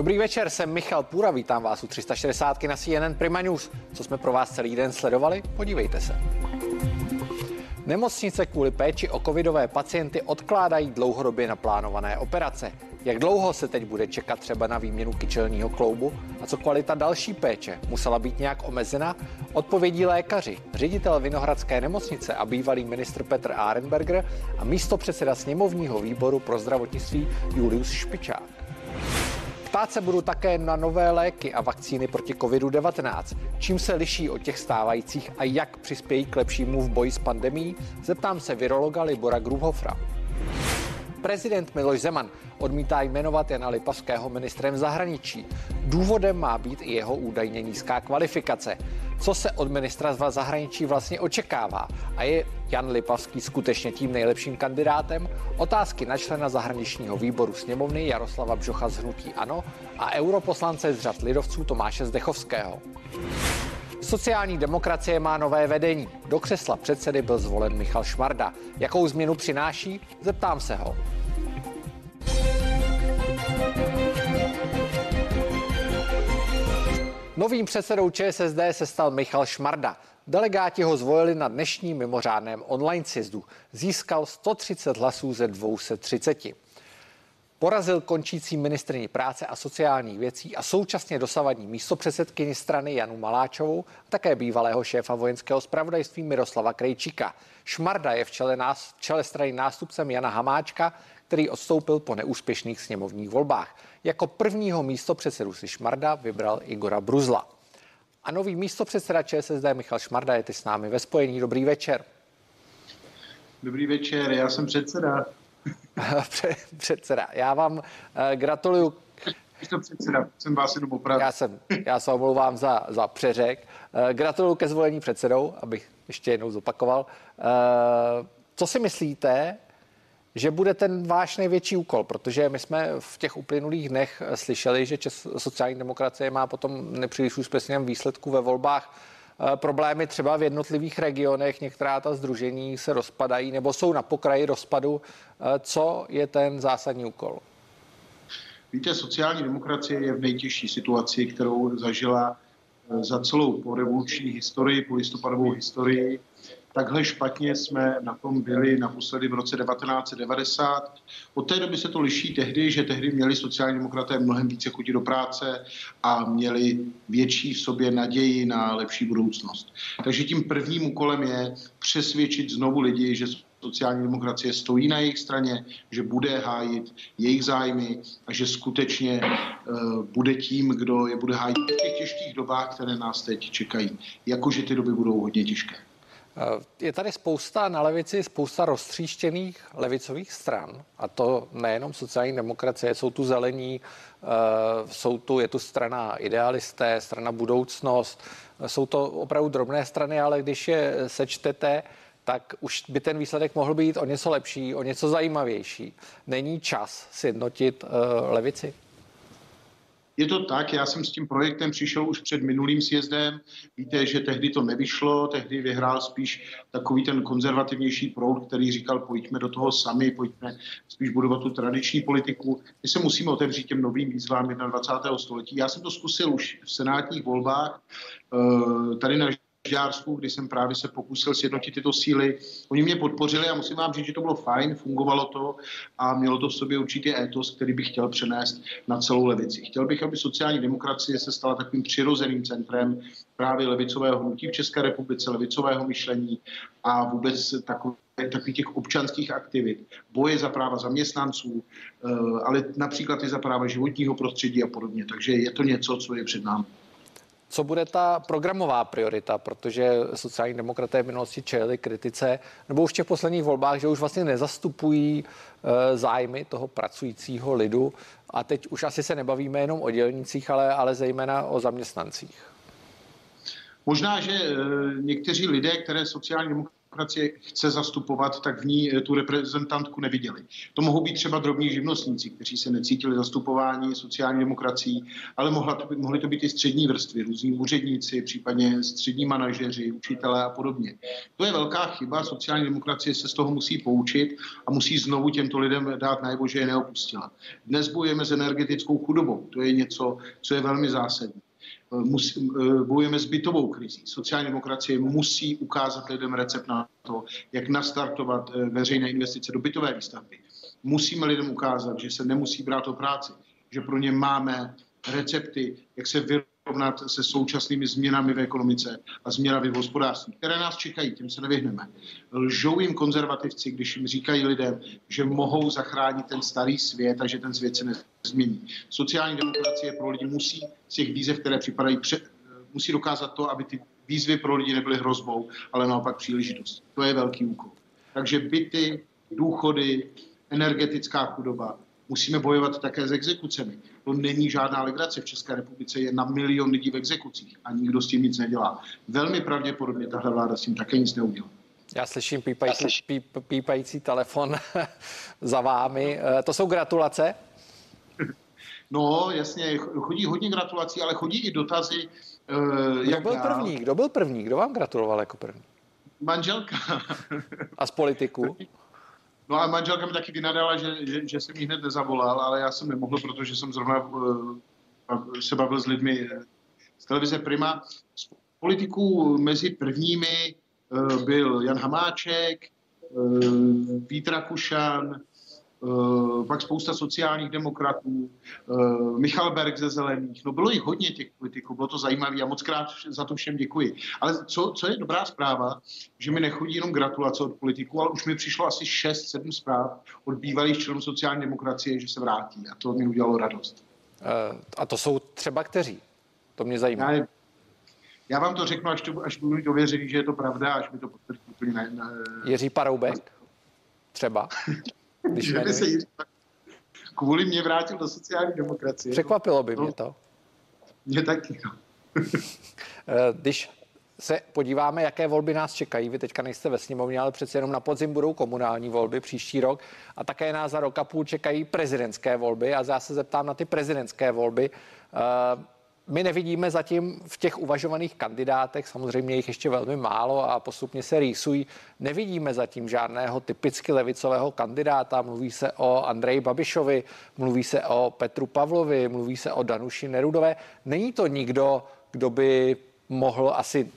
Dobrý večer, jsem Michal Půra, vítám vás u 360 na CNN Prima News. Co jsme pro vás celý den sledovali? Podívejte se. Nemocnice kvůli péči o covidové pacienty odkládají dlouhodobě naplánované operace. Jak dlouho se teď bude čekat třeba na výměnu kyčelního kloubu a co kvalita další péče musela být nějak omezena? Odpovědí lékaři, ředitel Vinohradské nemocnice a bývalý ministr Petr Arenberger a místo předseda sněmovního výboru pro zdravotnictví Julius Špičák. Ptát se budu také na nové léky a vakcíny proti COVID-19. Čím se liší od těch stávajících a jak přispějí k lepšímu v boji s pandemí? Zeptám se virologa Libora Grubhofra. Prezident Miloš Zeman odmítá jmenovat Jana Lipavského ministrem zahraničí. Důvodem má být i jeho údajně nízká kvalifikace. Co se od ministra zahraničí vlastně očekává? A je Jan Lipavský skutečně tím nejlepším kandidátem? Otázky na člena zahraničního výboru sněmovny Jaroslava Bžocha z Hnutí Ano a europoslance z řad lidovců Tomáše Zdechovského. Sociální demokracie má nové vedení. Do křesla předsedy byl zvolen Michal Šmarda. Jakou změnu přináší? Zeptám se ho. Novým předsedou ČSSD se stal Michal Šmarda. Delegáti ho zvolili na dnešním mimořádném online sjezdu. Získal 130 hlasů ze 230. Porazil končící ministrní práce a sociálních věcí a současně dosavadní místopředsedkyni strany Janu Maláčovou a také bývalého šéfa vojenského zpravodajství Miroslava Krejčíka. Šmarda je v čele, nás, v čele strany nástupcem Jana Hamáčka, který odstoupil po neúspěšných sněmovních volbách. Jako prvního místo předsedu si Šmarda vybral Igora Bruzla. A nový místo předseda ČSSD Michal Šmarda je ty s námi ve spojení. Dobrý večer. Dobrý večer, já jsem předseda. předseda. Já vám uh, gratuluju. To předseda, jsem vás jenom opravdu. Já, jsem, já se omlouvám za, za přeřek. Uh, gratuluju ke zvolení předsedou, abych ještě jednou zopakoval. Uh, co si myslíte, že bude ten váš největší úkol, protože my jsme v těch uplynulých dnech slyšeli, že Čes, sociální demokracie má potom nepříliš úspěšném výsledku ve volbách eh, problémy třeba v jednotlivých regionech, některá ta združení se rozpadají nebo jsou na pokraji rozpadu. Eh, co je ten zásadní úkol? Víte, sociální demokracie je v nejtěžší situaci, kterou zažila eh, za celou porevoluční historii, po listopadovou historii. Takhle špatně jsme na tom byli naposledy v roce 1990. Od té doby se to liší tehdy, že tehdy měli sociální demokraté mnohem více chuti do práce a měli větší v sobě naději na lepší budoucnost. Takže tím prvním úkolem je přesvědčit znovu lidi, že sociální demokracie stojí na jejich straně, že bude hájit jejich zájmy a že skutečně uh, bude tím, kdo je bude hájit v těch těžkých dobách, které nás teď čekají. Jakože ty doby budou hodně těžké. Eh, je tady spousta na levici, spousta roztříštěných levicových stran, a to nejenom sociální demokracie, jsou tu zelení, eh, jsou tu, je tu strana idealisté, strana budoucnost, jsou to opravdu drobné strany, ale když je sečtete, tak už by ten výsledek mohl být o něco lepší, o něco zajímavější. Není čas sjednotit uh, levici? Je to tak, já jsem s tím projektem přišel už před minulým sjezdem. Víte, že tehdy to nevyšlo, tehdy vyhrál spíš takový ten konzervativnější proud, který říkal, pojďme do toho sami, pojďme spíš budovat tu tradiční politiku. My se musíme otevřít těm novým výzvám 21. století. Já jsem to zkusil už v senátních volbách. Eh, tady na Žďársku, kdy jsem právě se pokusil sjednotit tyto síly. Oni mě podpořili a musím vám říct, že to bylo fajn, fungovalo to a mělo to v sobě určitý étos, který bych chtěl přenést na celou levici. Chtěl bych, aby sociální demokracie se stala takovým přirozeným centrem právě levicového hnutí v České republice, levicového myšlení a vůbec takových takových těch občanských aktivit, boje za práva zaměstnanců, eh, ale například i za práva životního prostředí a podobně. Takže je to něco, co je před námi co bude ta programová priorita, protože sociální demokraté v minulosti čelili kritice, nebo už v těch posledních volbách, že už vlastně nezastupují e, zájmy toho pracujícího lidu a teď už asi se nebavíme jenom o dělnicích, ale, ale zejména o zaměstnancích. Možná, že e, někteří lidé, které sociální demokraté demokracie chce zastupovat, tak v ní tu reprezentantku neviděli. To mohou být třeba drobní živnostníci, kteří se necítili zastupování sociální demokracií, ale mohla to být, mohly to být i střední vrstvy, různí úředníci, případně střední manažeři, učitelé a podobně. To je velká chyba, sociální demokracie se z toho musí poučit a musí znovu těmto lidem dát najevo, že je neopustila. Dnes bojujeme s energetickou chudobou, to je něco, co je velmi zásadní. Musí, bojujeme s bytovou krizí. Sociální demokracie musí ukázat lidem recept na to, jak nastartovat eh, veřejné investice do bytové výstavby. Musíme lidem ukázat, že se nemusí brát o práci, že pro ně máme recepty, jak se vyrovnat se současnými změnami v ekonomice a změnami v hospodářství, které nás čekají, tím se nevyhneme. Lžou jim konzervativci, když jim říkají lidem, že mohou zachránit ten starý svět a že ten svět se nezmění. Sociální demokracie pro lidi musí z těch výzev, které připadají, pře- musí dokázat to, aby ty výzvy pro lidi nebyly hrozbou, ale naopak příležitost. To je velký úkol. Takže byty, důchody, energetická chudoba, musíme bojovat také s exekucemi. To není žádná legrace. V České republice je na milion lidí v exekucích a nikdo s tím nic nedělá. Velmi pravděpodobně tahle vláda s tím také nic neudělá. Já slyším pípající, píp, pípající telefon za vámi. Eh, to jsou gratulace? No, jasně, chodí hodně gratulací, ale chodí i dotazy. Uh, Kdo jak byl dál. první? Kdo byl první? Kdo vám gratuloval jako první? Manželka. A z politiku? No a manželka mi taky vynadala, že, že, že jsem jí hned nezavolal, ale já jsem nemohl, protože jsem zrovna uh, se bavil s lidmi z televize Prima. Z politiků mezi prvními uh, byl Jan Hamáček, uh, Vít Rakušan, Uh, pak spousta sociálních demokratů, uh, Michal Berg ze Zelených. No bylo jich hodně těch politiků, bylo to zajímavé a moc krát za to všem děkuji. Ale co, co je dobrá zpráva, že mi nechodí jenom gratulace od politiků, ale už mi přišlo asi 6-7 zpráv od bývalých členů sociální demokracie, že se vrátí a to mi udělalo radost. Uh, a to jsou třeba kteří? To mě zajímá. Já, já vám to řeknu, až, to, až budu mít ověřený, že je to pravda, až mi to potvrdí úplně ne, ne, Jiří Paroubek? Třeba? Když že by se Jiří kvůli mě vrátil do sociální demokracie. Překvapilo by no, mě to. Mě taky. No. Eh, když se podíváme, jaké volby nás čekají. Vy teďka nejste ve sněmovně, ale přece jenom na podzim budou komunální volby příští rok a také nás za rok a půl čekají prezidentské volby a já se zeptám na ty prezidentské volby. My nevidíme zatím v těch uvažovaných kandidátech, samozřejmě jich ještě velmi málo a postupně se rýsují, nevidíme zatím žádného typicky levicového kandidáta. Mluví se o Andreji Babišovi, mluví se o Petru Pavlovi, mluví se o Danuši Nerudové. Není to nikdo, kdo by mohl asi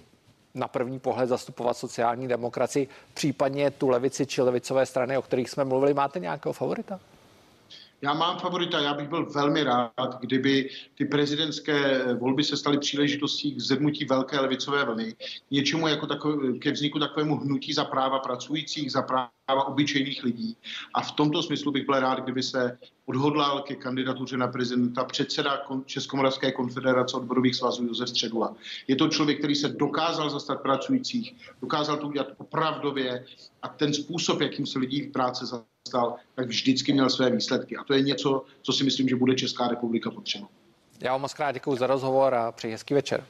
na první pohled zastupovat sociální demokracii, případně tu levici či levicové strany, o kterých jsme mluvili. Máte nějakého favorita? Já mám favorita, já bych byl velmi rád, kdyby ty prezidentské volby se staly příležitostí k zednutí velké levicové vlny, k něčemu jako takové, ke vzniku takovému hnutí za práva pracujících, za práva obyčejných lidí. A v tomto smyslu bych byl rád, kdyby se odhodlal ke kandidatuře na prezidenta předseda Českomoravské konfederace odborových svazů Josef Středula. Je to člověk, který se dokázal zastat pracujících, dokázal to udělat opravdově a ten způsob, jakým se lidí v práce stal, tak vždycky měl své výsledky. A to je něco, co si myslím, že bude Česká republika potřebovat. Já vám moc krát děkuji za rozhovor a přeji hezký večer.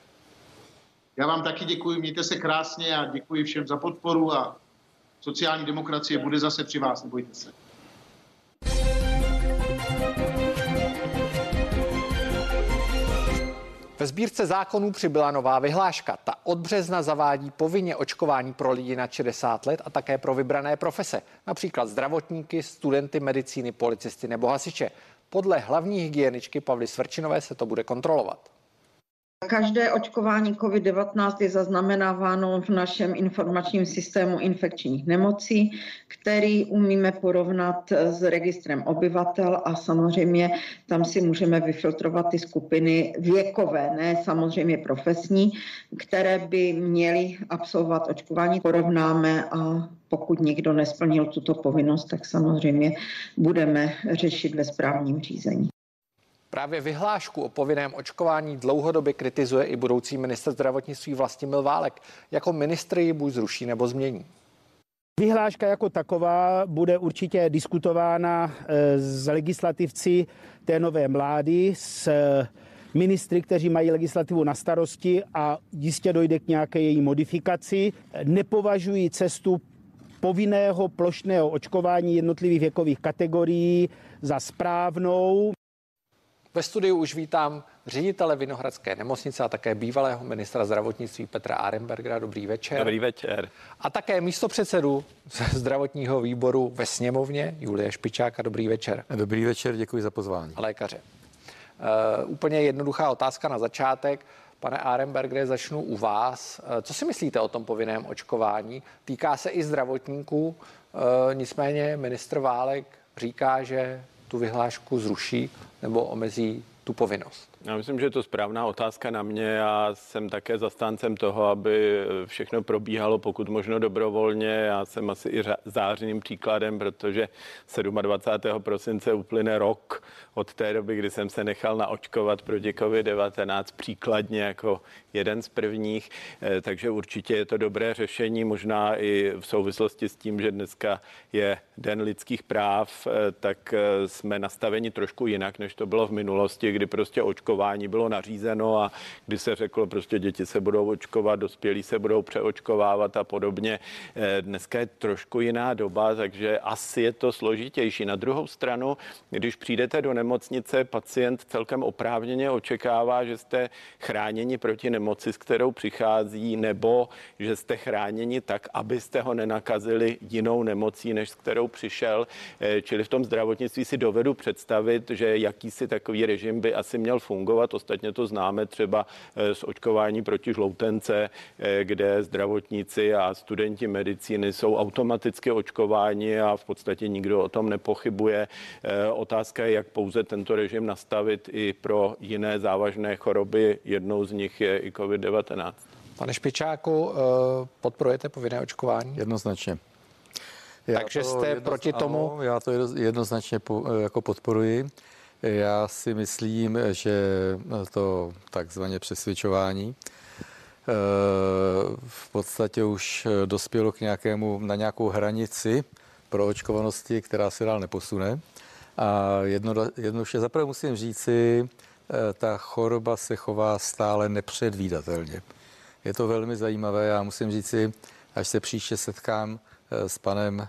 Já vám taky děkuji, mějte se krásně a děkuji všem za podporu a sociální demokracie bude zase při vás, nebojte se. Ve sbírce zákonů přibyla nová vyhláška. Ta od března zavádí povinně očkování pro lidi na 60 let a také pro vybrané profese, například zdravotníky, studenty medicíny, policisty nebo hasiče. Podle hlavní hygieničky Pavly Svrčinové se to bude kontrolovat. Každé očkování COVID-19 je zaznamenáváno v našem informačním systému infekčních nemocí, který umíme porovnat s registrem obyvatel a samozřejmě tam si můžeme vyfiltrovat ty skupiny věkové, ne samozřejmě profesní, které by měly absolvovat očkování. Porovnáme a pokud někdo nesplnil tuto povinnost, tak samozřejmě budeme řešit ve správním řízení. Právě vyhlášku o povinném očkování dlouhodobě kritizuje i budoucí minister zdravotnictví Vlastimil Válek. Jako ministr ji buď zruší nebo změní. Vyhláška jako taková bude určitě diskutována eh, s legislativci té nové mlády, s ministry, kteří mají legislativu na starosti a jistě dojde k nějaké její modifikaci. Nepovažují cestu povinného plošného očkování jednotlivých věkových kategorií za správnou. Ve studiu už vítám ředitele Vinohradské nemocnice a také bývalého ministra zdravotnictví Petra Arembergera. Dobrý večer. Dobrý večer. A také místo předsedu zdravotního výboru ve sněmovně Julie Špičáka. Dobrý večer. Dobrý večer, děkuji za pozvání. A lékaře. Uh, úplně jednoduchá otázka na začátek. Pane Arembergere, začnu u vás. Uh, co si myslíte o tom povinném očkování? Týká se i zdravotníků, uh, nicméně ministr Válek říká, že tu vyhlášku zruší nebo omezí tu povinnost. Já myslím, že je to správná otázka na mě. Já jsem také zastáncem toho, aby všechno probíhalo pokud možno dobrovolně. Já jsem asi i zářným příkladem, protože 27. prosince uplyne rok od té doby, kdy jsem se nechal naočkovat proti COVID-19 příkladně jako jeden z prvních. Eh, takže určitě je to dobré řešení, možná i v souvislosti s tím, že dneska je Den lidských práv, eh, tak eh, jsme nastaveni trošku jinak, než to bylo v minulosti, kdy prostě očkování očkování bylo nařízeno a kdy se řeklo, prostě děti se budou očkovat, dospělí se budou přeočkovávat a podobně. Eh, dneska je trošku jiná doba, takže asi je to složitější. Na druhou stranu, když přijdete do nemocnice, pacient celkem oprávněně očekává, že jste chráněni proti nemoci, s kterou přichází, nebo že jste chráněni tak, abyste ho nenakazili jinou nemocí, než s kterou přišel. Eh, čili v tom zdravotnictví si dovedu představit, že jakýsi takový režim by asi měl fungovat fungovat. Ostatně to známe třeba eh, z očkování proti žloutence, eh, kde zdravotníci a studenti medicíny jsou automaticky očkováni a v podstatě nikdo o tom nepochybuje. Eh, otázka je, jak pouze tento režim nastavit i pro jiné závažné choroby. Jednou z nich je i COVID-19. Pane Špičáku, podporujete povinné očkování? Jednoznačně. Já Takže jste jedno, proti tomu? Ano, já to jednoznačně po, jako podporuji. Já si myslím, že to takzvané přesvědčování eh, v podstatě už dospělo k nějakému, na nějakou hranici pro očkovanosti, která se dál neposune. A jedno, jednoduše zaprvé musím říci, eh, ta choroba se chová stále nepředvídatelně. Je to velmi zajímavé. Já musím říci, až se příště setkám eh, s panem,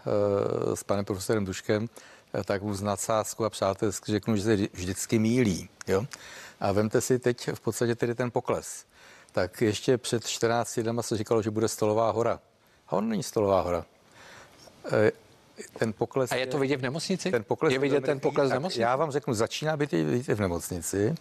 s panem profesorem Duškem, tak z nadsázku a přátelsky řeknu, že se vždycky mílí. Jo? A vemte si teď v podstatě tedy ten pokles. Tak ještě před 14 dny se říkalo, že bude stolová hora. A on není stolová hora. E, ten pokles a je to vidět v nemocnici? Ten pokles je vidět ten pokles v nemocnici? Já vám řeknu, začíná být vidět v nemocnici.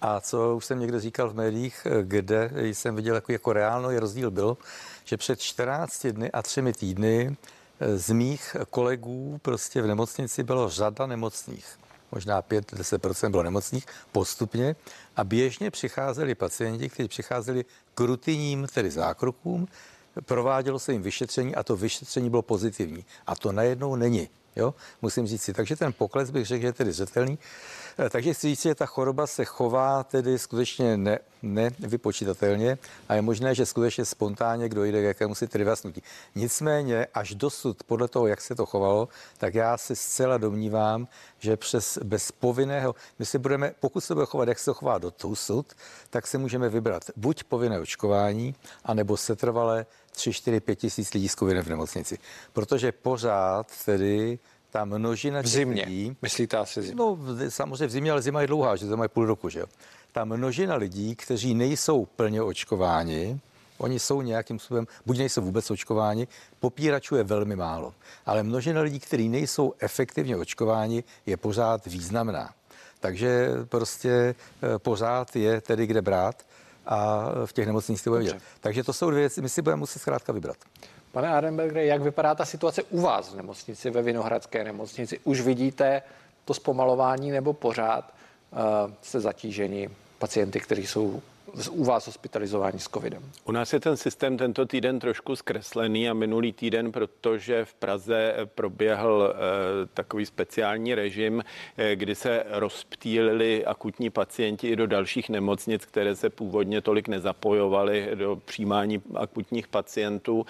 A co už jsem někde říkal v médiích, kde jsem viděl jako, jako reálný rozdíl byl, že před 14 dny a třemi týdny z mých kolegů prostě v nemocnici bylo řada nemocných. Možná 5-10% bylo nemocných postupně a běžně přicházeli pacienti, kteří přicházeli k rutinním tedy zákrokům, provádělo se jim vyšetření a to vyšetření bylo pozitivní. A to najednou není. Jo? Musím říct si. Takže ten pokles bych řekl, že je tedy zřetelný. Eh, takže chci říct, že ta choroba se chová tedy skutečně ne, nevypočítatelně a je možné, že skutečně spontánně dojde k jakému si tedy vlastnutí. Nicméně až dosud, podle toho, jak se to chovalo, tak já se zcela domnívám, že přes bezpovinného, my si budeme, pokud se bude chovat, jak se chová do sud, tak se můžeme vybrat buď povinné očkování, anebo setrvalé 3, 4, 5 tisíc lidí s v nemocnici. Protože pořád tedy ta množina v zimě. Lidí, myslíte asi zimě? No, samozřejmě v zimě, ale zima je dlouhá, že to mají půl roku, že jo. Ta množina lidí, kteří nejsou plně očkováni, Oni jsou nějakým způsobem, buď nejsou vůbec očkováni, popíračů je velmi málo. Ale množina lidí, kteří nejsou efektivně očkováni, je pořád významná. Takže prostě eh, pořád je tedy kde brát a v těch nemocnicích to bude vidět. Takže to jsou dvě věci, my si budeme muset zkrátka vybrat. Pane Arenbergre, jak vypadá ta situace u vás v nemocnici, ve Vinohradské nemocnici? Už vidíte to zpomalování nebo pořád uh, jste zatíženi pacienty, kteří jsou u vás hospitalizování s covidem? U nás je ten systém tento týden trošku zkreslený a minulý týden, protože v Praze proběhl e, takový speciální režim, e, kdy se rozptýlili akutní pacienti i do dalších nemocnic, které se původně tolik nezapojovaly do přijímání akutních pacientů,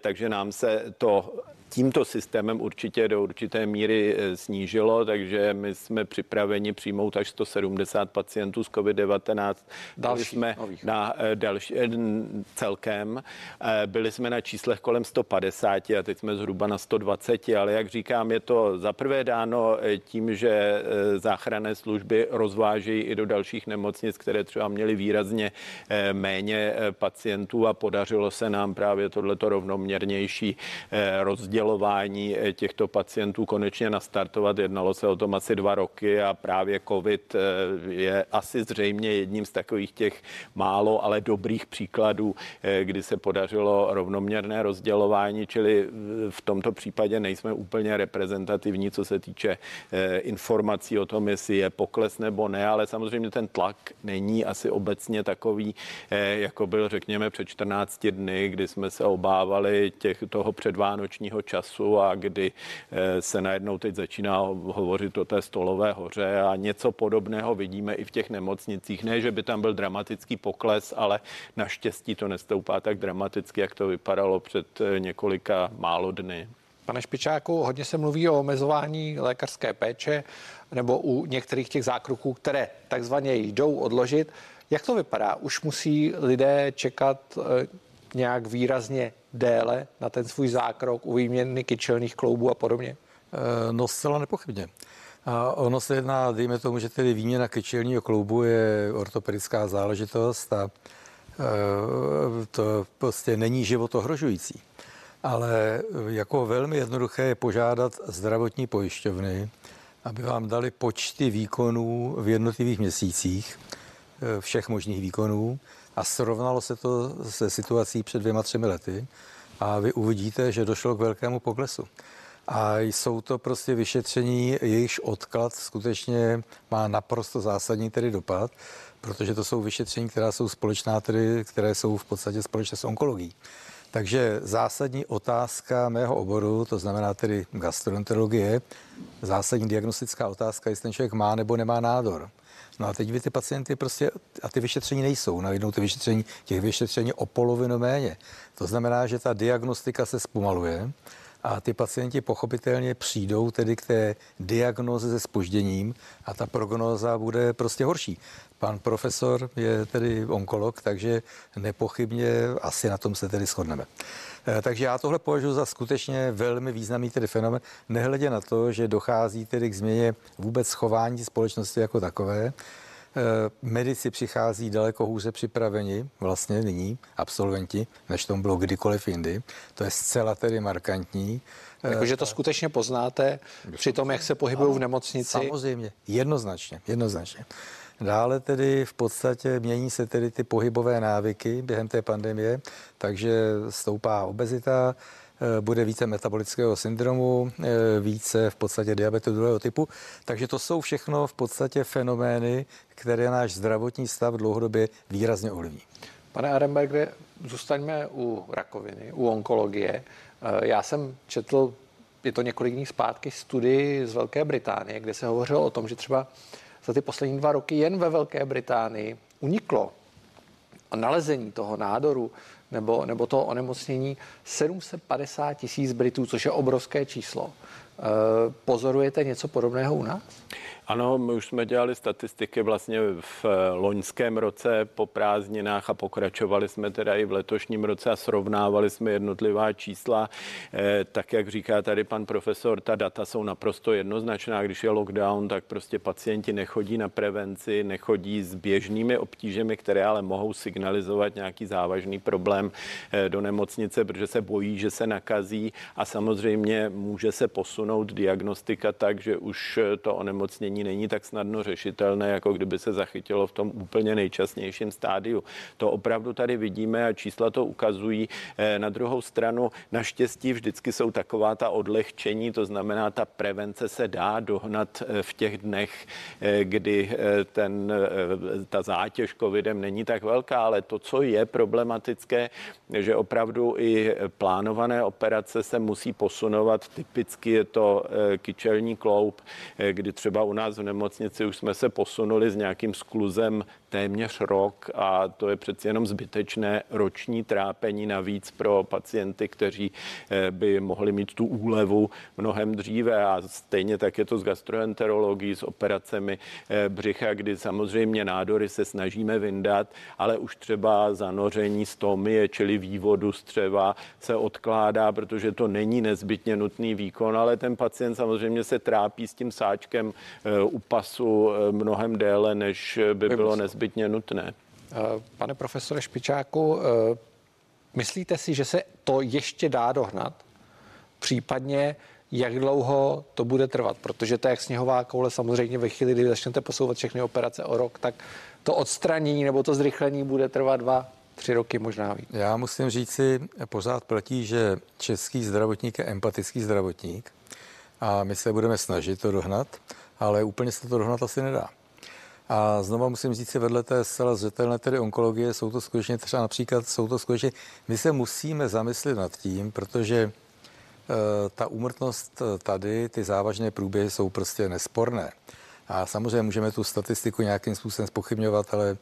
takže nám se to tímto systémem určitě do určité míry snížilo, takže my jsme připraveni přijmout až 170 pacientů z COVID-19. Další, jsme nových. na další, celkem. Byli jsme na číslech kolem 150 a teď jsme zhruba na 120, ale jak říkám, je to zaprvé dáno tím, že záchranné služby rozvážejí i do dalších nemocnic, které třeba měly výrazně méně pacientů a podařilo se nám právě tohleto rovnoměrnější eh, rozdělování eh, těchto pacientů konečně nastartovat. Jednalo se o tom asi dva roky a právě COVID eh, je asi zřejmě jedním z takových těch málo, ale dobrých příkladů, kdy se podařilo rovnoměrné rozdělování, čili v tomto případě nejsme úplně reprezentativní, co se týče informací o tom, jestli je pokles nebo ne, ale samozřejmě ten tlak není asi obecně takový, jako byl, řekněme, před 14 dny, kdy jsme se obávali těch, toho předvánočního času a kdy eh, se najednou teď začíná hovořit o té stolové hoře a něco podobného vidíme i v těch nemocnicích. Ne, že by tam byl dramatický pokles, ale naštěstí to nestoupá tak dramaticky, jak to vypadalo před eh, několika málo dny. Pane Špičáku, hodně se mluví o omezování lékařské péče nebo u některých těch zákroků, které takzvaně jdou odložit. Jak to vypadá? Už musí lidé čekat eh, nějak výrazně déle na ten svůj zákrok u výměny kyčelných kloubů a podobně? Eh, no zcela nepochybně. A ono se jedná, dejme tomu, že tedy výměna kyčelního kloubu je ortopedická záležitost a eh, to prostě není život ohrožující. Ale jako velmi jednoduché je požádat zdravotní pojišťovny, aby vám dali počty výkonů v jednotlivých měsících, eh, všech možných výkonů, a srovnalo se to se situací před dvěma, třemi lety a vy uvidíte, že došlo k velkému poklesu. A jsou to prostě vyšetření, jejichž odklad skutečně má naprosto zásadní tedy dopad, protože to jsou vyšetření, která jsou společná, tedy, které jsou v podstatě společné s onkologií. Takže zásadní otázka mého oboru, to znamená tedy gastroenterologie, zásadní diagnostická otázka, jestli ten člověk má nebo nemá nádor. No a teď vy ty pacienty prostě, a ty vyšetření nejsou, najednou ty vyšetření, těch vyšetření o polovinu méně. To znamená, že ta diagnostika se zpomaluje a ty pacienti pochopitelně přijdou tedy k té diagnoze se spožděním a ta prognóza bude prostě horší. Pan profesor je tedy onkolog, takže nepochybně asi na tom se tedy shodneme. Eh, takže já tohle považuji za skutečně velmi významný tedy fenomen, nehledě na to, že dochází tedy k změně vůbec chování společnosti jako takové. Eh, medici přichází daleko hůře připraveni, vlastně nyní, absolventi, než tomu bylo kdykoliv jindy. To je zcela tedy markantní. Eh, Jakože to skutečně poznáte při tom, jak se pohybují v nemocnici? Samozřejmě, jednoznačně, jednoznačně. Dále tedy v podstatě mění se tedy ty pohybové návyky během té pandemie, takže stoupá obezita, eh, bude více metabolického syndromu, eh, více v podstatě diabetu druhého typu. Takže to jsou všechno v podstatě fenomény, které náš zdravotní stav dlouhodobě výrazně ovlivní. Pane Arenbergre, zůstaňme u rakoviny, u onkologie. Eh, já jsem četl, je to několik dní zpátky, studii z Velké Británie, kde se hovořilo o tom, že třeba za ty poslední dva roky jen ve Velké Británii uniklo nalezení toho nádoru nebo, nebo toho onemocnění 750 tisíc Britů, což je obrovské číslo. Eh, pozorujete něco podobného u nás? Ano, my už jsme dělali statistiky vlastně v loňském roce po prázdninách a pokračovali jsme teda i v letošním roce a srovnávali jsme jednotlivá čísla. Eh, tak, jak říká tady pan profesor, ta data jsou naprosto jednoznačná. Když je lockdown, tak prostě pacienti nechodí na prevenci, nechodí s běžnými obtížemi, které ale mohou signalizovat nějaký závažný problém eh, do nemocnice, protože se bojí, že se nakazí a samozřejmě může se posunout diagnostika tak, že už to onemocnění onemocnění není tak snadno řešitelné, jako kdyby se zachytilo v tom úplně nejčasnějším stádiu. To opravdu tady vidíme a čísla to ukazují. Eh, na druhou stranu, naštěstí vždycky jsou taková ta odlehčení, to znamená, ta prevence se dá dohnat eh, v těch dnech, eh, kdy ten, ta zátěž covidem není tak velká, ale to, co je problematické, že opravdu i plánované operace se musí posunovat. Typicky je to kyčelní kloub, kdy třeba u nás nás v nemocnici už jsme se posunuli s nějakým skluzem téměř rok a to je přeci jenom zbytečné roční trápení navíc pro pacienty, kteří eh, by mohli mít tu úlevu mnohem dříve. A stejně tak je to s gastroenterologií, s operacemi eh, břicha, kdy samozřejmě nádory se snažíme vyndat, ale už třeba zanoření stomie, čili vývodu střeva se odkládá, protože to není nezbytně nutný výkon, ale ten pacient samozřejmě se trápí s tím sáčkem eh, u pasu mnohem déle, než by bylo nezbytné nezbytně nutné. Eh, pane profesore Špičáku, eh, myslíte si, že se to ještě dá dohnat? Případně jak dlouho to bude trvat, protože to je jak sněhová koule samozřejmě ve chvíli, kdy začnete posouvat všechny operace o rok, tak to odstranění nebo to zrychlení bude trvat dva, tři roky možná víc. Já musím říct si, pořád platí, že český zdravotník je empatický zdravotník a my se budeme snažit to dohnat, ale úplně se to dohnat asi nedá. A znova musím říct si vedle té zcela zřetelné tedy onkologie, jsou to skutečně třeba například, jsou to skutečně, my se musíme zamyslet nad tím, protože e, ta úmrtnost tady, ty závažné průběhy jsou prostě nesporné. A samozřejmě můžeme tu statistiku nějakým způsobem spochybňovat, ale e,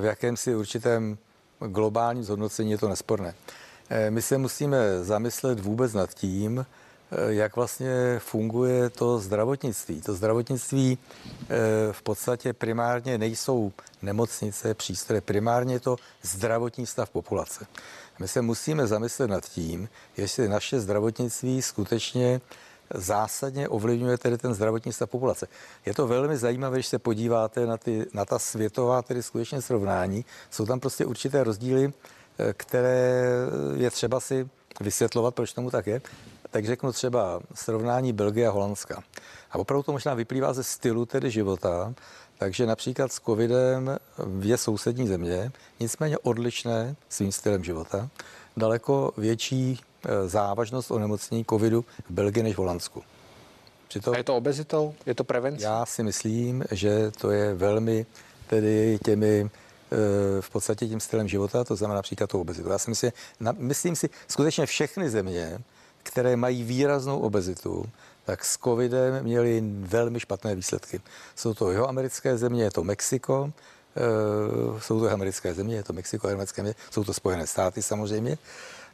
v jakémsi určitém globálním zhodnocení je to nesporné. My se musíme zamyslet vůbec nad tím, Eh, jak vlastně funguje to zdravotnictví. To zdravotnictví eh, v podstatě primárně nejsou nemocnice, přístroje, primárně je to zdravotní stav populace. My se musíme zamyslet nad tím, jestli naše zdravotnictví skutečně zásadně ovlivňuje tedy ten zdravotní stav populace. Je to velmi zajímavé, když se podíváte na, ty, na ta světová tedy skutečně srovnání. Jsou tam prostě určité rozdíly, eh, které je třeba si vysvětlovat, proč tomu tak je tak řeknu třeba srovnání Belgie a Holandska. A opravdu to možná vyplývá ze stylu tedy života, takže například s covidem je sousední země, nicméně odlišné svým stylem života, daleko větší e, závažnost onemocnění covidu v Belgii než v Holandsku. Přitom, a je to obezitou? Je to prevencí? Já si myslím, že to je velmi tedy těmi e, v podstatě tím stylem života, to znamená například tou obezitu. Já si myslím, myslím si, skutečně všechny země které mají výraznou obezitu, tak s covidem měli velmi špatné výsledky. Jsou to jeho americké země, je to Mexiko, jsou to americké země, je to Mexiko, americké země, jsou to Spojené státy samozřejmě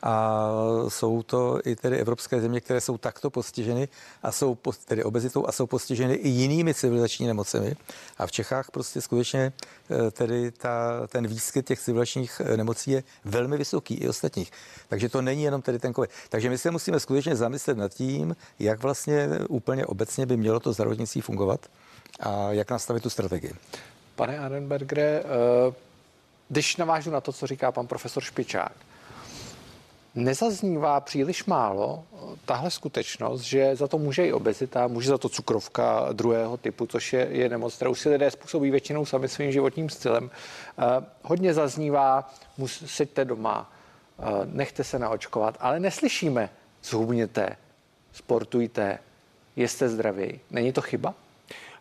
a jsou to i tedy evropské země, které jsou takto postiženy a jsou tedy obezitou a jsou postiženy i jinými civilizační nemocemi. A v Čechách prostě skutečně eh, tedy ta, ten výskyt těch civilizačních eh, nemocí je velmi vysoký i ostatních. Takže to není jenom tedy ten COVID. Takže my se musíme skutečně zamyslet nad tím, jak vlastně úplně obecně by mělo to zdravotnictví fungovat a jak nastavit tu strategii. Pane Arenbergere, eh, když navážu na to, co říká pan profesor Špičák, nezaznívá příliš málo tahle skutečnost, že za to může i obezita, může za to cukrovka druhého typu, což je, je nemoc, kterou si lidé způsobí většinou sami svým životním stylem. Eh, hodně zaznívá, seďte doma, eh, nechte se naočkovat, ale neslyšíme, zhubněte, sportujte, jste zdraví. Není to chyba?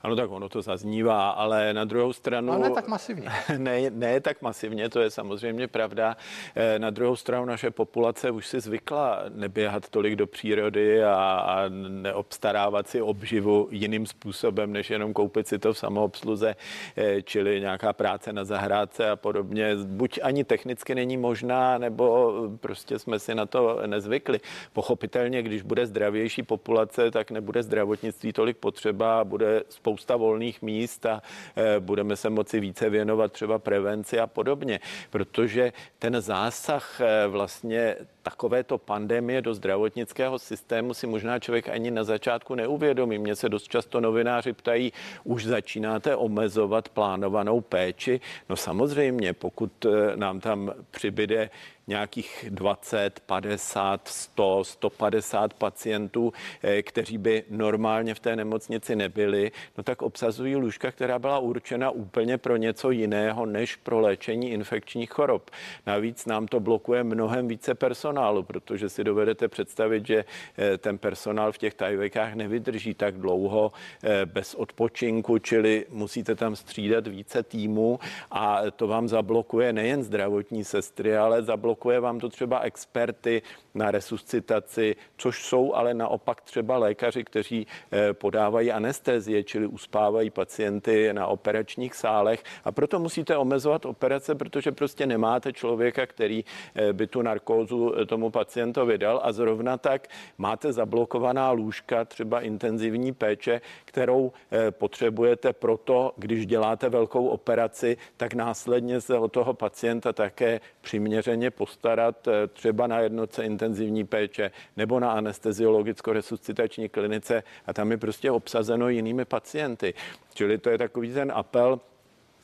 Ano, tak ono to zaznívá, ale na druhou stranu... Ale ne tak masivně. Ne, ne tak masivně, to je samozřejmě pravda. Eh, na druhou stranu naše populace už si zvykla neběhat tolik do přírody a, a neobstarávat si obživu jiným způsobem, než jenom koupit si to v samoobsluze, eh, čili nějaká práce na zahrádce a podobně. Buď ani technicky není možná, nebo prostě jsme si na to nezvykli. Pochopitelně, když bude zdravější populace, tak nebude zdravotnictví tolik potřeba, bude spousta spousta volných míst a eh, budeme se moci více věnovat třeba prevenci a podobně, protože ten zásah eh, vlastně takovéto pandemie do zdravotnického systému si možná člověk ani na začátku neuvědomí. Mně se dost často novináři ptají, už začínáte omezovat plánovanou péči? No samozřejmě, pokud eh, nám tam přibyde nějakých 20, 50, 100, 150 pacientů, eh, kteří by normálně v té nemocnici nebyli, no tak obsazují lůžka, která byla určena úplně pro něco jiného než pro léčení infekčních chorob. Navíc nám to blokuje mnohem více personálu, protože si dovedete představit, že eh, ten personál v těch tajvekách nevydrží tak dlouho eh, bez odpočinku, čili musíte tam střídat více týmů a to vám zablokuje nejen zdravotní sestry, ale zablokuje zablokuje vám to třeba experty na resuscitaci, což jsou ale naopak třeba lékaři, kteří eh, podávají anestezie, čili uspávají pacienty na operačních sálech. A proto musíte omezovat operace, protože prostě nemáte člověka, který eh, by tu narkózu eh, tomu pacientovi dal. A zrovna tak máte zablokovaná lůžka, třeba intenzivní péče, kterou potřebujete proto, když děláte velkou operaci, tak následně se o toho pacienta také přiměřeně postarat třeba na jednotce intenzivní péče nebo na anesteziologicko-resuscitační klinice a tam je prostě obsazeno jinými pacienty. Čili to je takový ten apel,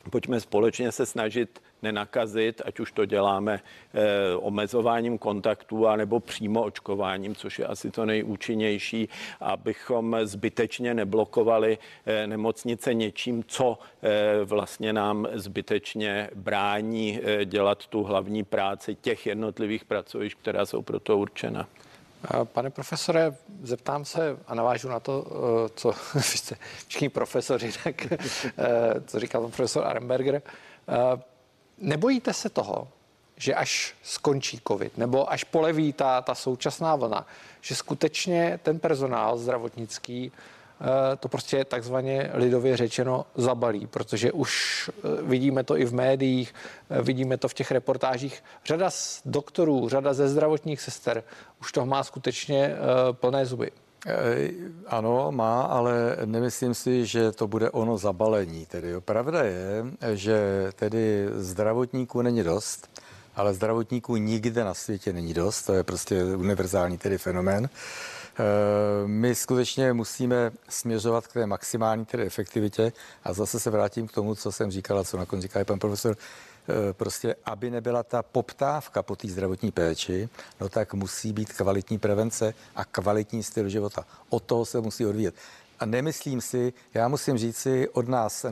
pojďme společně se snažit nenakazit, ať už to děláme eh, omezováním kontaktů anebo přímo očkováním, což je asi to nejúčinnější, abychom zbytečně neblokovali eh, nemocnice něčím, co eh, vlastně nám zbytečně brání eh, dělat tu hlavní práci těch jednotlivých pracovišť, která jsou pro to určena. Pane profesore, zeptám se a navážu na to, eh, co jste všichni profesoři, tak eh, co říkal pan profesor Arenberger. Eh, nebojíte se toho, že až skončí covid, nebo až poleví ta, ta současná vlna, že skutečně ten personál zdravotnický to prostě takzvaně lidově řečeno zabalí, protože už eh, vidíme to i v médiích, eh, vidíme to v těch reportážích. Řada z doktorů, řada ze zdravotních sester už toho má skutečně plné zuby. Ano, má, ale nemyslím si, že to bude ono zabalení. Tedy pravda je, že tedy zdravotníků není dost, ale zdravotníků nikde na světě není dost. To je prostě univerzální tedy fenomén. Eh, my skutečně musíme směřovat k té maximální tedy efektivitě a zase se vrátím k tomu, co jsem říkala, co nakonec říká i pan profesor, eh, prostě, aby nebyla ta poptávka po té zdravotní péči, no tak musí být kvalitní prevence a kvalitní styl života. Od toho se musí odvíjet. A nemyslím si, já musím říct si, od nás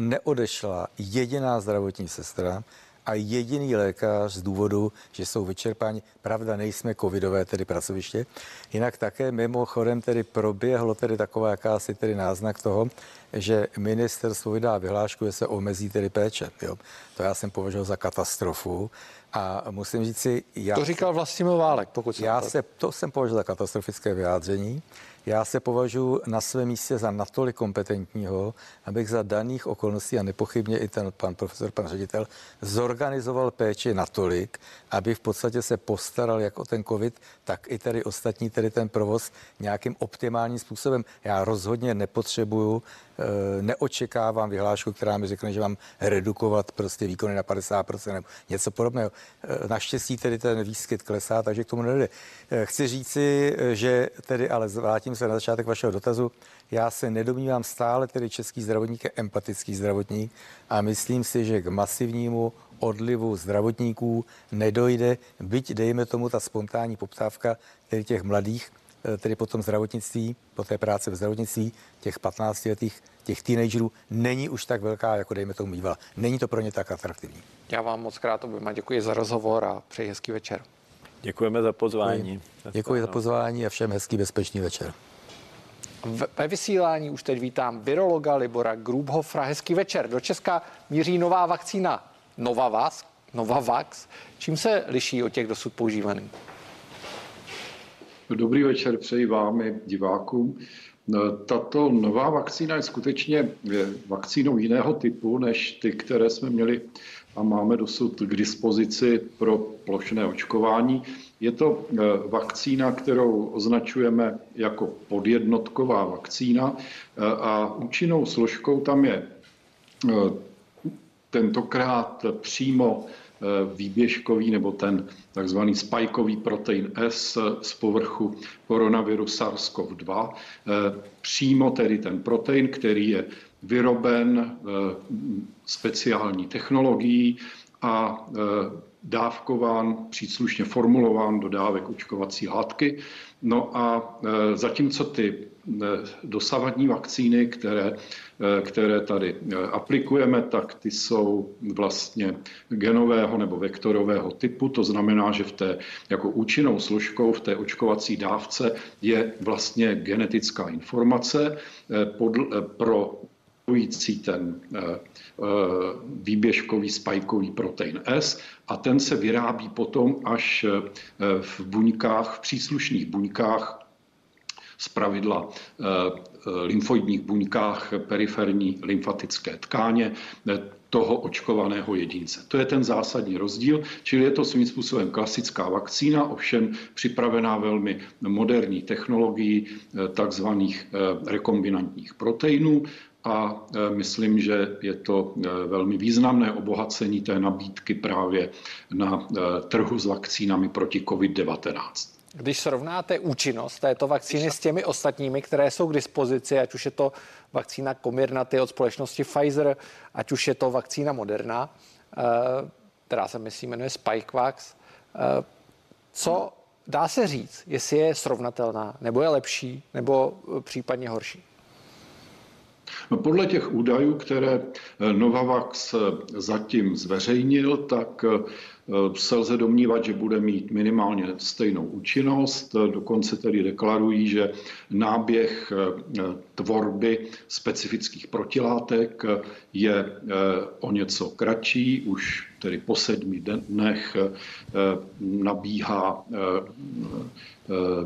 neodešla jediná zdravotní sestra, a jediný lékař z důvodu, že jsou vyčerpáni. Pravda, nejsme covidové tedy pracoviště. Jinak také mimochodem tedy proběhlo tedy taková jakási tedy náznak toho, že ministerstvo vydá vyhlášku, že se omezí tedy péče. Jo. To já jsem považoval za katastrofu. A musím říct si... Já to říkal Vlastimil Válek, pokud já se, to jsem považoval za katastrofické vyjádření. Já se považuji na svém místě za natolik kompetentního, abych za daných okolností a nepochybně i ten pan profesor, pan ředitel, zorganizoval péči natolik, aby v podstatě se postaral jak o ten covid, tak i tedy ostatní, tedy ten provoz nějakým optimálním způsobem. Já rozhodně nepotřebuju neočekávám vyhlášku, která mi řekne, že mám redukovat prostě výkony na 50% nebo něco podobného. Eh, naštěstí tedy ten výskyt klesá, takže k tomu nejde. Eh, chci říci, že tedy, ale vrátím se na začátek vašeho dotazu, já se nedomnívám stále, tedy český zdravotník je empatický zdravotník a myslím si, že k masivnímu odlivu zdravotníků nedojde, byť dejme tomu ta spontánní poptávka tedy těch mladých, Eh, tedy potom zdravotnictví, po té práci ve zdravotnictví, těch 15 letých, těch teenagerů, není už tak velká, jako dejme tomu bývala. Není to pro ně tak atraktivní. Já vám moc krát oběma děkuji za rozhovor a přeji hezký večer. Děkujeme za pozvání. Děkuji, děkuji za pozvání a všem hezký bezpečný večer. Ve vysílání už teď vítám virologa Libora Grubhofra. Hezký večer. Do Česka míří nová vakcína Novavax. Novavax. Čím se liší od těch dosud používaných? Dobrý večer přeji vám i divákům. Tato nová vakcína je skutečně vakcínou jiného typu než ty, které jsme měli a máme dosud k dispozici pro plošné očkování. Je to e, vakcína, kterou označujeme jako podjednotková vakcína e, a účinnou složkou tam je e, tentokrát přímo výběžkový nebo ten takzvaný spajkový protein S z povrchu koronaviru SARS-CoV-2. Eh, přímo tedy ten protein, který je vyroben eh, speciální technologií a dávkován, příslušně formulován do dávek očkovací látky. No a zatímco ty dosavadní vakcíny, které Eh, které tady eh, aplikujeme, tak ty jsou vlastně genového nebo vektorového typu. To znamená, že v té jako účinnou složkou v té očkovací dávce je vlastně genetická informace eh, pro ten výběžkový spajkový protein S a ten se vyrábí potom až v buňkách, v příslušných buňkách z pravidla lymfoidních buňkách periferní lymfatické tkáně toho očkovaného jedince. To je ten zásadní rozdíl, čili je to svým způsobem klasická vakcína, ovšem připravená velmi moderní technologií eh, takzvaných eh, rekombinantních proteinů a eh, myslím, že je to velmi významné obohacení té nabídky právě na trhu s vakcínami proti COVID-19. Když srovnáte účinnost této vakcíny s těmi ostatními, které jsou k dispozici, ať už je to vakcína Comirnaty od společnosti Pfizer, ať už je to vakcína Moderna, eh, která se myslím jmenuje Spikevax, eh, co dá se říct, jestli je srovnatelná, nebo je lepší, nebo případně horší? No podle těch údajů, které Novavax zatím zveřejnil, tak Eh, se lze domnívat, že bude mít minimálně stejnou účinnost. Eh, dokonce tedy deklarují, že náběh eh, tvorby specifických protilátek je o něco kratší, už tedy po sedmi dnech nabíhá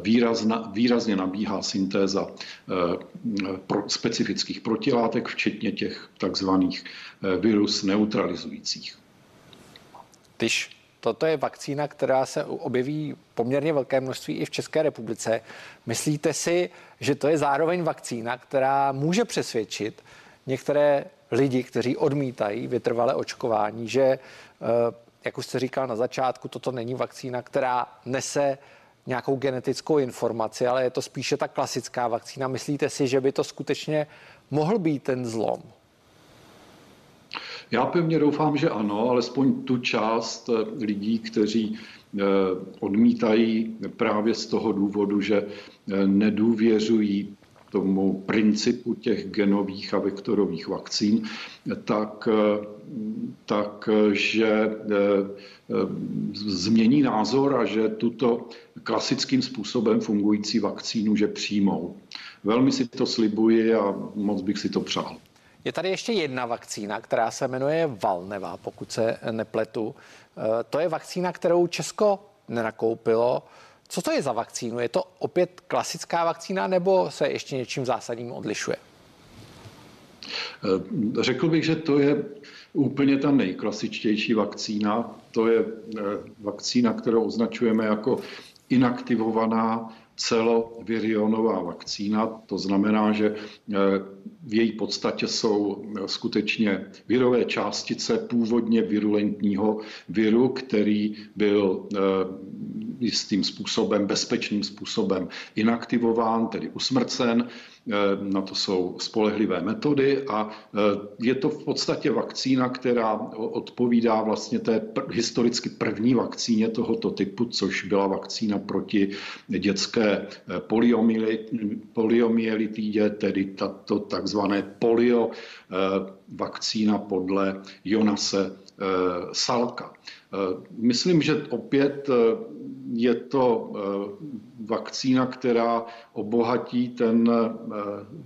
výrazna, výrazně nabíhá syntéza specifických protilátek, včetně těch takzvaných virus neutralizujících. Když toto je vakcína, která se objeví poměrně velké množství i v České republice, myslíte si, že to je zároveň vakcína, která může přesvědčit některé lidi, kteří odmítají vytrvalé očkování, že, eh, jak už jste říkal na začátku, toto není vakcína, která nese nějakou genetickou informaci, ale je to spíše ta klasická vakcína. Myslíte si, že by to skutečně mohl být ten zlom? Já pevně doufám, že ano, alespoň tu část eh, lidí, kteří eh, odmítají právě z toho důvodu, že eh, nedůvěřují tomu principu těch genových a vektorových vakcín, tak, tak že změní názor a že tuto klasickým způsobem fungující vakcínu, že přijmou. Velmi si to slibuji a moc bych si to přál. Je tady ještě jedna vakcína, která se jmenuje Valneva, pokud se nepletu. E, to je vakcína, kterou Česko nenakoupilo. Co to je za vakcínu? Je to opět klasická vakcína nebo se ještě něčím zásadním odlišuje? E, řekl bych, že to je úplně ta nejklasičtější vakcína. To je e, vakcína, kterou označujeme jako inaktivovaná celovirionová vakcína. To znamená, že eh, v její podstatě jsou eh, skutečně virové částice původně virulentního viru, který byl eh, jistým způsobem, bezpečným způsobem inaktivován, tedy usmrcen. Eh, na to jsou spolehlivé metody a eh, je to v podstatě vakcína, která odpovídá vlastně té historicky první vakcíně tohoto typu, což byla vakcína proti dětské eh, poliomyelitidě, tedy tato takzvané polio vakcína podle Jonase Salka. Myslím, že opět je to vakcína, která obohatí ten eh,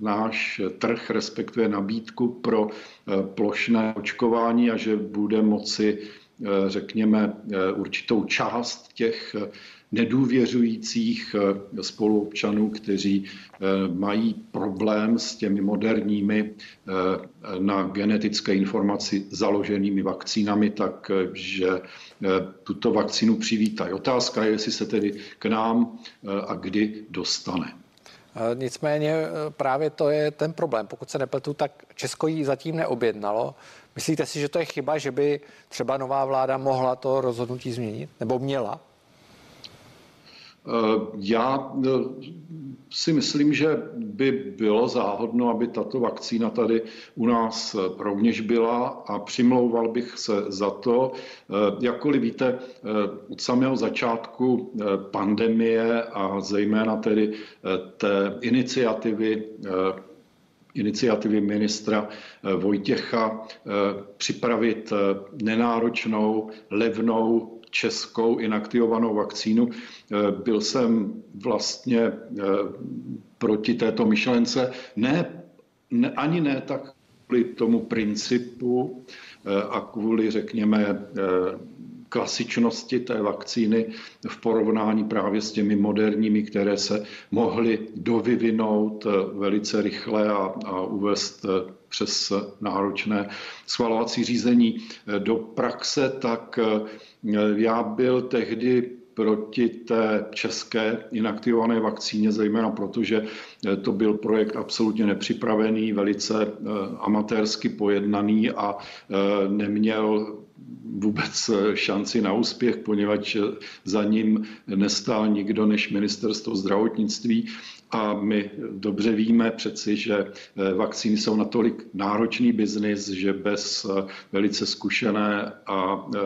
náš trh, respektive nabídku pro eh, plošné očkování a že bude moci, eh, řekněme, určitou část těch nedůvěřujících spoluobčanů, kteří mají problém s těmi moderními na genetické informaci založenými vakcínami, takže tuto vakcínu přivítají. Otázka je, jestli se tedy k nám a kdy dostane. Nicméně právě to je ten problém. Pokud se nepletu, tak Česko ji zatím neobjednalo. Myslíte si, že to je chyba, že by třeba nová vláda mohla to rozhodnutí změnit? Nebo měla? Eh, já eh, si myslím, že by bylo záhodno, aby tato vakcína tady u nás eh, rovněž byla a přimlouval bych se za to. Jakkoliv víte, od samého začátku pandemie a zejména tedy té iniciativy iniciativy ministra Vojtěcha připravit nenáročnou, levnou českou inaktivovanou vakcínu. Eh, byl jsem vlastně eh, proti této myšlence. Ne, ne ani ne tak kvůli tomu principu a kvůli, řekněme, klasičnosti té vakcíny v porovnání právě s těmi moderními, které se mohly dovyvinout velice rychle a, a uvést přes náročné schvalovací řízení do praxe, tak já byl tehdy proti té české inaktivované vakcíně, zejména protože to byl projekt absolutně nepřipravený, velice eh, amatérsky pojednaný a eh, neměl vůbec šanci na úspěch, poněvadž za ním nestál nikdo než ministerstvo zdravotnictví a my dobře víme přeci, že eh, vakcíny jsou natolik náročný biznis, že bez eh, velice zkušené a eh,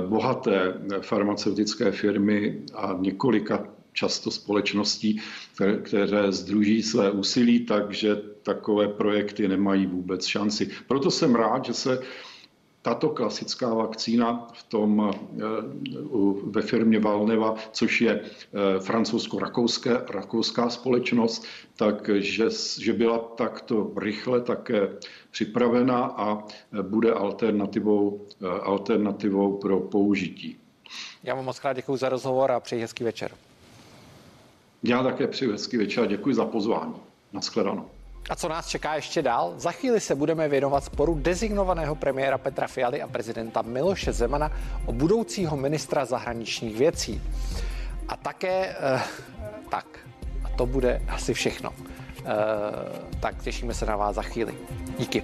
bohaté farmaceutické firmy a několika často společností, které, které združí své úsilí, takže takové projekty nemají vůbec šanci. Proto jsem rád, že se tato klasická vakcína v tom, eh, ve firmě Valneva, což je eh, francouzsko-rakouská rakouská společnost, takže že byla takto rychle také připravena a bude alternativou, eh, alternativou pro použití. Já vám moc krát děkuji za rozhovor a přeji hezký večer. Já také přeji hezký večer a děkuji za pozvání. Naschledanou. A co nás čeká ještě dál? Za chvíli se budeme věnovat sporu dezignovaného premiéra Petra Fialy a prezidenta Miloše Zemana o budoucího ministra zahraničních věcí. A také, eh, tak, a to bude asi všechno. Eh, tak těšíme se na vás za chvíli. Díky.